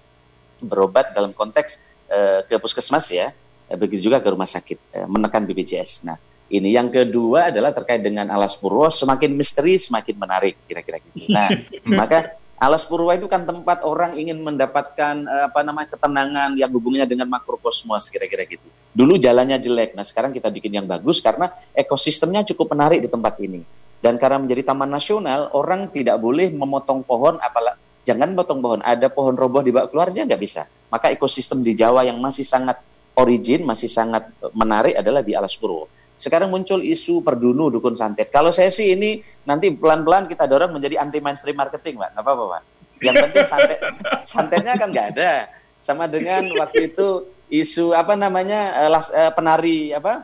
berobat dalam konteks uh, ke puskesmas ya, begitu juga ke rumah sakit, uh, menekan BPJS. Nah, ini yang kedua adalah terkait dengan alas purwo, semakin misteri semakin menarik kira-kira gitu. Nah, (laughs) maka Alas Purwa itu kan tempat orang ingin mendapatkan uh, apa namanya ketenangan yang hubungannya dengan makrokosmos kira-kira gitu. Dulu jalannya jelek, nah sekarang kita bikin yang bagus karena ekosistemnya cukup menarik di tempat ini. Dan karena menjadi taman nasional, orang tidak boleh memotong pohon, apalagi jangan potong pohon. Ada pohon roboh di bawah keluar aja nggak bisa. Maka ekosistem di Jawa yang masih sangat origin, masih sangat menarik adalah di Alas Purwo. Sekarang muncul isu perdunu dukun santet. Kalau saya sih ini nanti pelan-pelan kita dorong menjadi anti mainstream marketing, Pak. Nggak apa-apa, Pak. Yang penting santet, (laughs) santetnya kan nggak ada. Sama dengan waktu itu isu apa namanya uh, las, uh, penari apa?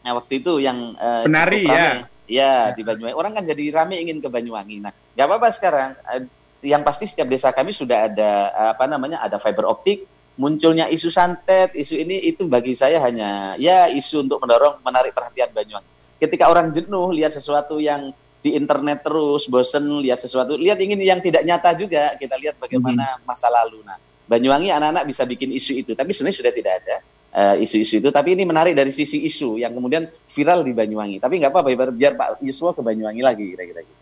Nah, waktu itu yang uh, penari ya. Ya di Banyuwangi. Orang kan jadi rame ingin ke Banyuwangi. Nah, nggak apa-apa sekarang. Uh, yang pasti setiap desa kami sudah ada apa namanya ada fiber optik munculnya isu santet, isu ini itu bagi saya hanya ya isu untuk mendorong menarik perhatian Banyuwangi. Ketika orang jenuh lihat sesuatu yang di internet terus, bosen lihat sesuatu, lihat ingin yang tidak nyata juga, kita lihat bagaimana hmm. masa lalu. Nah, Banyuwangi anak-anak bisa bikin isu itu, tapi sebenarnya sudah tidak ada eh, isu-isu uh, itu. Tapi ini menarik dari sisi isu yang kemudian viral di Banyuwangi. Tapi nggak apa-apa, biar, biar Pak Yuswo ke Banyuwangi lagi kira-kira. Gitu.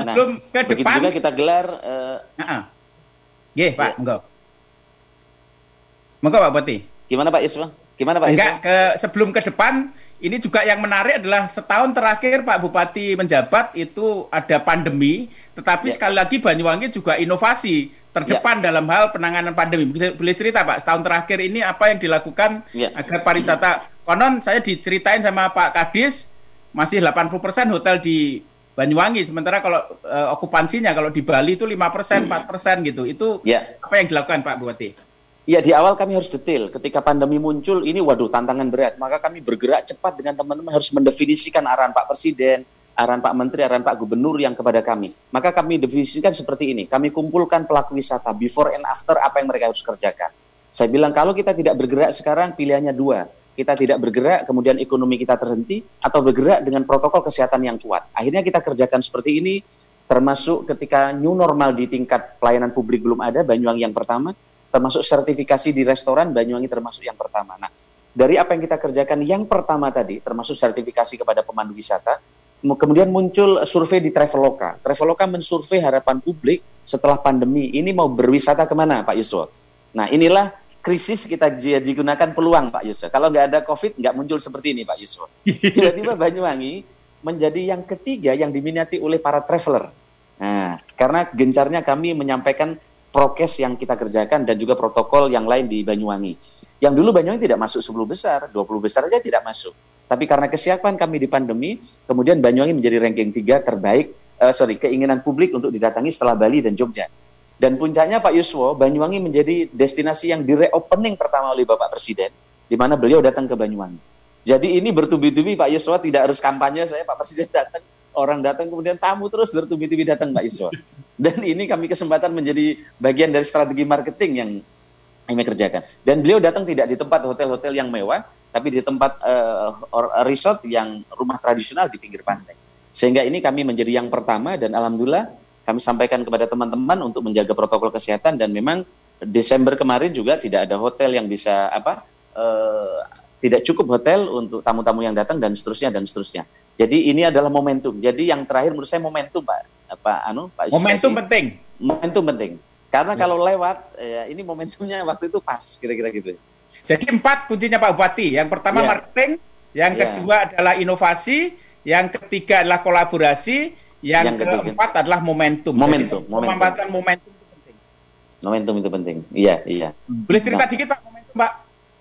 (laughs) nah, ke begitu depan, juga kita gelar. Uh, uh-uh. Yeah, Pak, ya. enggak. Monggo Pak Boti. Gimana Pak Yusuf? Gimana Pak Enggak, ke sebelum ke depan ini juga yang menarik adalah setahun terakhir Pak Bupati menjabat itu ada pandemi, tetapi ya. sekali lagi Banyuwangi juga inovasi terdepan ya. dalam hal penanganan pandemi. Boleh cerita Pak, setahun terakhir ini apa yang dilakukan ya. agar pariwisata konon saya diceritain sama Pak Kadis masih 80% hotel di Banyuwangi sementara kalau uh, okupansinya kalau di Bali itu 5%, 4% gitu. Itu ya. apa yang dilakukan Pak Bupati? Ya di awal kami harus detail. Ketika pandemi muncul, ini waduh tantangan berat. Maka kami bergerak cepat dengan teman-teman harus mendefinisikan arahan Pak Presiden, arahan Pak Menteri, arahan Pak Gubernur yang kepada kami. Maka kami definisikan seperti ini. Kami kumpulkan pelaku wisata before and after apa yang mereka harus kerjakan. Saya bilang kalau kita tidak bergerak sekarang pilihannya dua. Kita tidak bergerak kemudian ekonomi kita terhenti atau bergerak dengan protokol kesehatan yang kuat. Akhirnya kita kerjakan seperti ini termasuk ketika new normal di tingkat pelayanan publik belum ada Banyuwangi yang pertama termasuk sertifikasi di restoran Banyuwangi termasuk yang pertama. Nah, dari apa yang kita kerjakan yang pertama tadi, termasuk sertifikasi kepada pemandu wisata, kemudian muncul survei di Traveloka. Traveloka mensurvei harapan publik setelah pandemi ini mau berwisata ke mana, Pak Yuswo? Nah, inilah krisis kita digunakan peluang Pak Yusuf. Kalau nggak ada COVID nggak muncul seperti ini Pak Yusuf. (laughs) Tiba-tiba Banyuwangi menjadi yang ketiga yang diminati oleh para traveler. Nah, karena gencarnya kami menyampaikan prokes yang kita kerjakan dan juga protokol yang lain di Banyuwangi. Yang dulu Banyuwangi tidak masuk 10 besar, 20 besar saja tidak masuk. Tapi karena kesiapan kami di pandemi, kemudian Banyuwangi menjadi ranking tiga terbaik, uh, sorry, keinginan publik untuk didatangi setelah Bali dan Jogja. Dan puncaknya Pak Yuswo, Banyuwangi menjadi destinasi yang di-reopening pertama oleh Bapak Presiden, di mana beliau datang ke Banyuwangi. Jadi ini bertubi-tubi Pak Yuswo tidak harus kampanye saya Pak Presiden datang, orang datang kemudian tamu terus bertubi-tubi datang Pak Yuswo. Dan ini kami kesempatan menjadi bagian dari strategi marketing yang kami kerjakan. Dan beliau datang tidak di tempat hotel-hotel yang mewah, tapi di tempat uh, resort yang rumah tradisional di pinggir pantai. Sehingga ini kami menjadi yang pertama dan alhamdulillah kami sampaikan kepada teman-teman untuk menjaga protokol kesehatan dan memang Desember kemarin juga tidak ada hotel yang bisa apa uh, tidak cukup hotel untuk tamu-tamu yang datang dan seterusnya dan seterusnya. Jadi ini adalah momentum. Jadi yang terakhir menurut saya momentum Pak Pak Anu Pak Momentum penting. Momentum penting. Karena ya. kalau lewat ya ini momentumnya waktu itu pas kira-kira gitu. Jadi empat kuncinya Pak Bupati. Yang pertama ya. marketing, yang ya. kedua adalah inovasi, yang ketiga adalah kolaborasi, yang, yang keempat ketiga. adalah momentum. Momentum. Jadi, momentum. Memanfaatkan momentum itu penting. Momentum itu penting. Iya, iya. Boleh cerita nah, dikit Pak momentum Pak?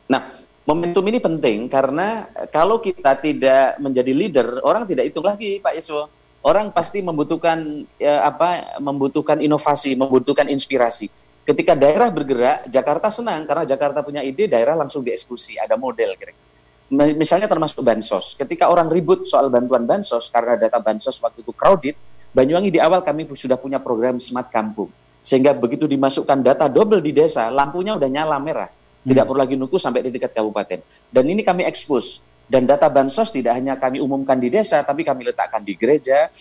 Nah, momentum ini penting karena kalau kita tidak menjadi leader, orang tidak hitung lagi Pak Yeswo. Orang pasti membutuhkan ya, apa? Membutuhkan inovasi, membutuhkan inspirasi. Ketika daerah bergerak, Jakarta senang karena Jakarta punya ide, daerah langsung dieksekusi, ada model kira-kira misalnya termasuk bansos. Ketika orang ribut soal bantuan bansos karena data bansos waktu itu crowded, Banyuwangi di awal kami sudah punya program Smart Kampung. Sehingga begitu dimasukkan data double di desa, lampunya udah nyala merah. Tidak hmm. perlu lagi nunggu sampai di tingkat kabupaten. Dan ini kami expose. Dan data bansos tidak hanya kami umumkan di desa, tapi kami letakkan di gereja,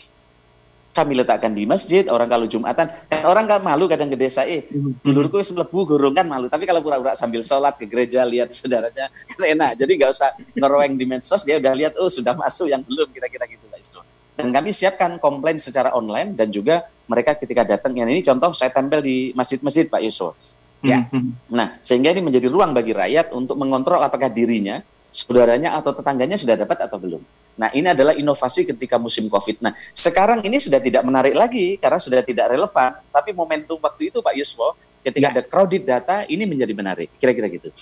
kami letakkan di masjid orang kalau jumatan dan orang kan malu kadang ke desa eh mhm. dulurku selebu gurung kan malu tapi kalau pura-pura sambil sholat ke gereja lihat saudaranya kan enak jadi nggak usah ngeroweng di medsos dia udah lihat oh sudah masuk yang belum kira-kira gitu Pak Isto dan kami siapkan komplain secara online dan juga mereka ketika datang yang ini contoh saya tempel di masjid-masjid Pak Yusuf ya mhm. nah sehingga ini menjadi ruang bagi rakyat untuk mengontrol apakah dirinya saudaranya atau tetangganya sudah dapat atau belum Nah, ini adalah inovasi ketika musim Covid. Nah, sekarang ini sudah tidak menarik lagi karena sudah tidak relevan, tapi momentum waktu itu Pak Yuswo ketika ya. ada crowded data ini menjadi menarik. Kira-kira gitu.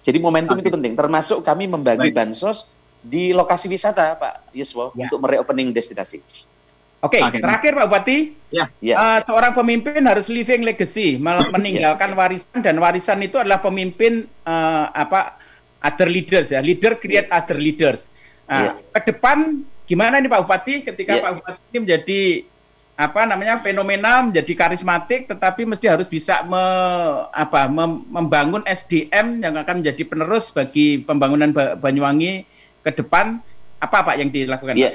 Jadi momentum okay. itu penting, termasuk kami membagi Baik. bansos di lokasi wisata Pak Yuswo ya. untuk mereopening destinasi. Oke, okay, terakhir Pak Bupati, ya. Uh, seorang pemimpin harus living legacy, (laughs) meninggalkan ya. warisan dan warisan itu adalah pemimpin uh, apa other leaders ya, leader create ya. other leaders. Nah, ya. ke depan gimana nih Pak Bupati ketika ya. Pak Bupati ini menjadi apa namanya fenomena menjadi karismatik tetapi mesti harus bisa me, apa mem, membangun SDM yang akan menjadi penerus bagi pembangunan Banyuwangi ke depan apa Pak yang dilakukan? Ya.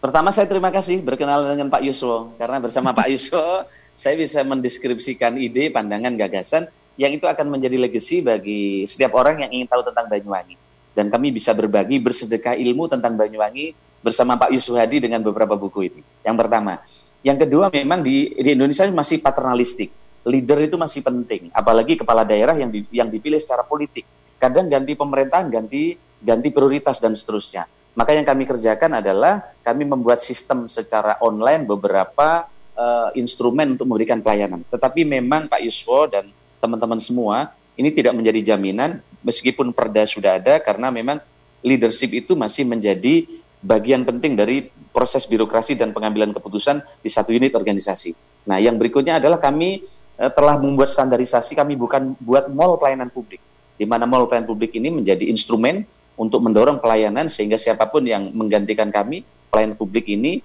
Pertama saya terima kasih berkenalan dengan Pak Yuswo karena bersama Pak (laughs) Yuswo saya bisa mendeskripsikan ide, pandangan, gagasan yang itu akan menjadi legacy bagi setiap orang yang ingin tahu tentang Banyuwangi dan kami bisa berbagi bersedekah ilmu tentang Banyuwangi bersama Pak Yusuf Hadi dengan beberapa buku ini. Yang pertama. Yang kedua memang di, di Indonesia masih paternalistik. Leader itu masih penting, apalagi kepala daerah yang di, yang dipilih secara politik. Kadang ganti pemerintahan, ganti ganti prioritas dan seterusnya. Maka yang kami kerjakan adalah kami membuat sistem secara online beberapa uh, instrumen untuk memberikan pelayanan. Tetapi memang Pak Yuswo dan teman-teman semua ini tidak menjadi jaminan meskipun perda sudah ada karena memang leadership itu masih menjadi bagian penting dari proses birokrasi dan pengambilan keputusan di satu unit organisasi. Nah, yang berikutnya adalah kami eh, telah membuat standarisasi, kami bukan buat mall pelayanan publik, di mana mall pelayanan publik ini menjadi instrumen untuk mendorong pelayanan sehingga siapa pun yang menggantikan kami, pelayanan publik ini,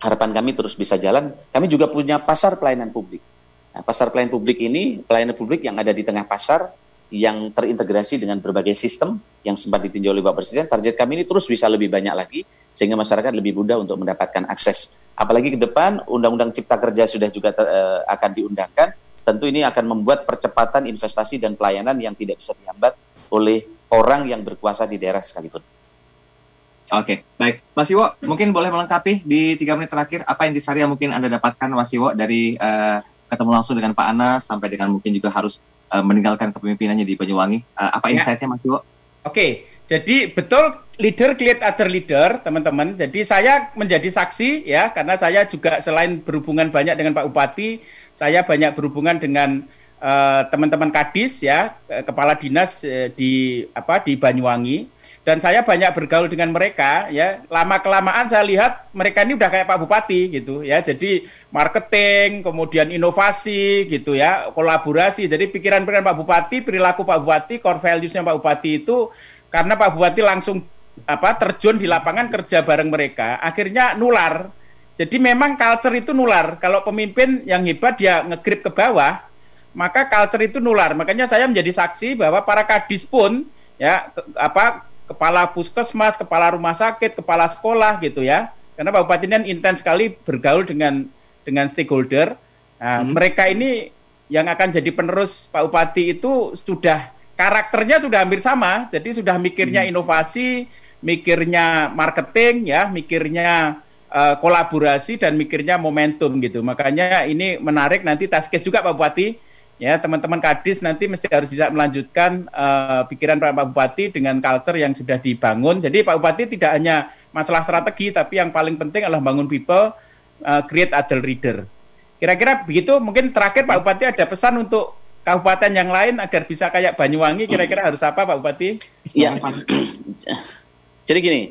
harapan kami terus bisa jalan. Kami juga punya pasar pelayanan publik Nah, pasar pelayanan publik ini, pelayanan publik yang ada di tengah pasar, yang terintegrasi dengan berbagai sistem yang sempat ditinjau oleh Bapak Presiden, target kami ini terus bisa lebih banyak lagi, sehingga masyarakat lebih mudah untuk mendapatkan akses. Apalagi ke depan, Undang-Undang Cipta Kerja sudah juga uh, akan diundangkan, tentu ini akan membuat percepatan investasi dan pelayanan yang tidak bisa dihambat oleh orang yang berkuasa di daerah sekalipun. Oke, baik. Mas Iwo, mungkin boleh melengkapi di tiga menit terakhir apa yang yang mungkin Anda dapatkan, Mas Iwo, dari uh, ketemu langsung dengan Pak Anas sampai dengan mungkin juga harus uh, meninggalkan kepemimpinannya di Banyuwangi. Uh, apa ya. insight-nya Mas Iwo? Oke, jadi betul leader create other leader, teman-teman. Jadi saya menjadi saksi ya, karena saya juga selain berhubungan banyak dengan Pak Bupati, saya banyak berhubungan dengan teman-teman kadis ya, kepala dinas uh, di apa di Banyuwangi. Dan saya banyak bergaul dengan mereka ya. Lama kelamaan saya lihat mereka ini udah kayak Pak Bupati gitu ya. Jadi marketing, kemudian inovasi gitu ya, kolaborasi. Jadi pikiran-pikiran Pak Bupati, perilaku Pak Bupati, core values-nya Pak Bupati itu karena Pak Bupati langsung apa terjun di lapangan kerja bareng mereka, akhirnya nular. Jadi memang culture itu nular. Kalau pemimpin yang hebat dia ngegrip ke bawah, maka culture itu nular. Makanya saya menjadi saksi bahwa para kadis pun ya ke, apa kepala puskesmas, kepala rumah sakit, kepala sekolah gitu ya. Karena Pak Bupati ini intens sekali bergaul dengan dengan stakeholder. Nah, hmm. mereka ini yang akan jadi penerus Pak Bupati itu sudah karakternya sudah hampir sama. Jadi sudah mikirnya hmm. inovasi, mikirnya marketing ya, mikirnya uh, kolaborasi dan mikirnya momentum gitu. Makanya ini menarik nanti task case juga Pak Bupati ya teman-teman kadis nanti mesti harus bisa melanjutkan uh, pikiran Pak Bupati dengan culture yang sudah dibangun. Jadi Pak Bupati tidak hanya masalah strategi, tapi yang paling penting adalah bangun people, uh, create adult reader. Kira-kira begitu. Mungkin terakhir Pak Bupati ada pesan untuk kabupaten yang lain agar bisa kayak Banyuwangi. Kira-kira harus apa Pak Bupati? Iya. Jadi gini,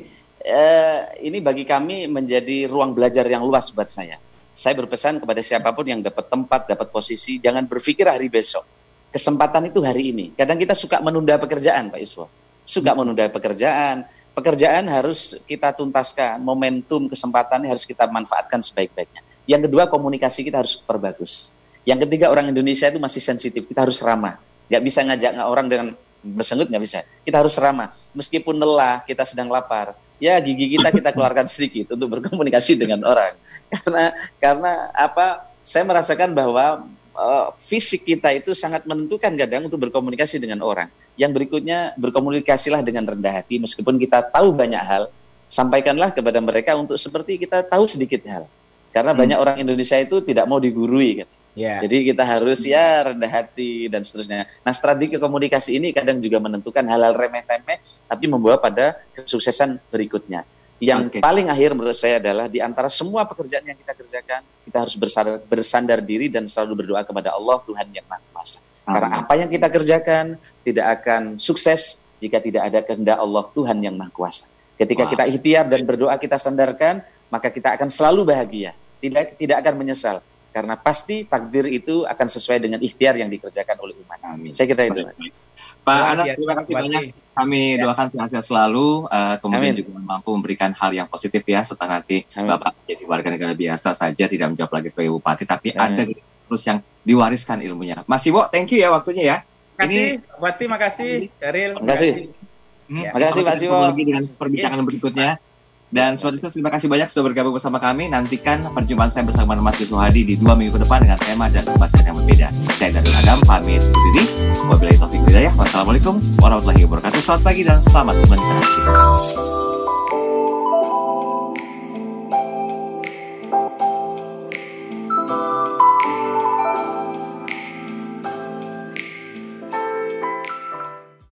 uh, ini bagi kami menjadi ruang belajar yang luas buat saya saya berpesan kepada siapa pun yang dapat tempat, dapat posisi, jangan berpikir hari besok. Kesempatan itu hari ini. Kadang kita suka menunda pekerjaan, Pak Iswo. Suka menunda pekerjaan. Pekerjaan harus kita tuntaskan. Momentum kesempatannya harus kita manfaatkan sebaik-baiknya. Yang kedua, komunikasi kita harus perbagus. Yang ketiga, orang Indonesia itu masih sensitif. Kita harus ramah. Gak bisa ngajak orang dengan bersengut, nggak bisa. Kita harus ramah. Meskipun lelah, kita sedang lapar ya gigi kita kita keluarkan sedikit untuk berkomunikasi dengan orang. (laughs) Karena karena apa saya merasakan bahwa uh, fisik kita itu sangat menentukan kadang untuk berkomunikasi dengan orang. Yang berikutnya berkomunikasilah dengan rendah hati. Meskipun kita tahu banyak hal sampaikanlah kepada mereka untuk seperti kita tahu sedikit hal. Karena hmm. banyak orang Indonesia itu tidak mau digurui kan Yeah. Jadi kita harus ya rendah hati dan seterusnya. Nah strategi komunikasi ini kadang juga menentukan hal-hal remeh-temeh, tapi membawa pada kesuksesan berikutnya. Yang okay. paling akhir menurut saya adalah di antara semua pekerjaan yang kita kerjakan, kita harus bersandar, bersandar diri dan selalu berdoa kepada Allah Tuhan yang Maha Kuasa. Karena apa yang kita kerjakan tidak akan sukses jika tidak ada kehendak Allah Tuhan yang Maha Kuasa. Ketika wow. kita ikhtiar dan berdoa kita sandarkan, maka kita akan selalu bahagia, tidak tidak akan menyesal karena pasti takdir itu akan sesuai dengan ikhtiar yang dikerjakan oleh umat. Amin. Saya kira itu. Mas. Pak Anas, terima kasih banyak. Kami ya. doakan sehat-sehat selalu, uh, kemudian Amin. juga mampu memberikan hal yang positif ya setelah nanti Amin. Bapak jadi warga negara biasa saja, tidak menjawab lagi sebagai bupati, tapi Amin. ada terus yang diwariskan ilmunya. Mas Iwo, thank you ya waktunya ya. Terima kasih, Bupati, makasih, Daril. Terima kasih. Hmm, ya. Terima kasih, Pak Siwo. Lagi dengan perbincangan berikutnya. Dan seperti itu terima kasih banyak sudah bergabung bersama kami. Nantikan perjumpaan saya bersama Mas Yusuf Hadi di dua minggu ke depan dengan tema dan pembahasan yang berbeda. Saya dari Adam pamit undur diri. Wabillahi taufiq hidayah. Wassalamualaikum warahmatullahi wabarakatuh. Selamat pagi dan selamat menikmati.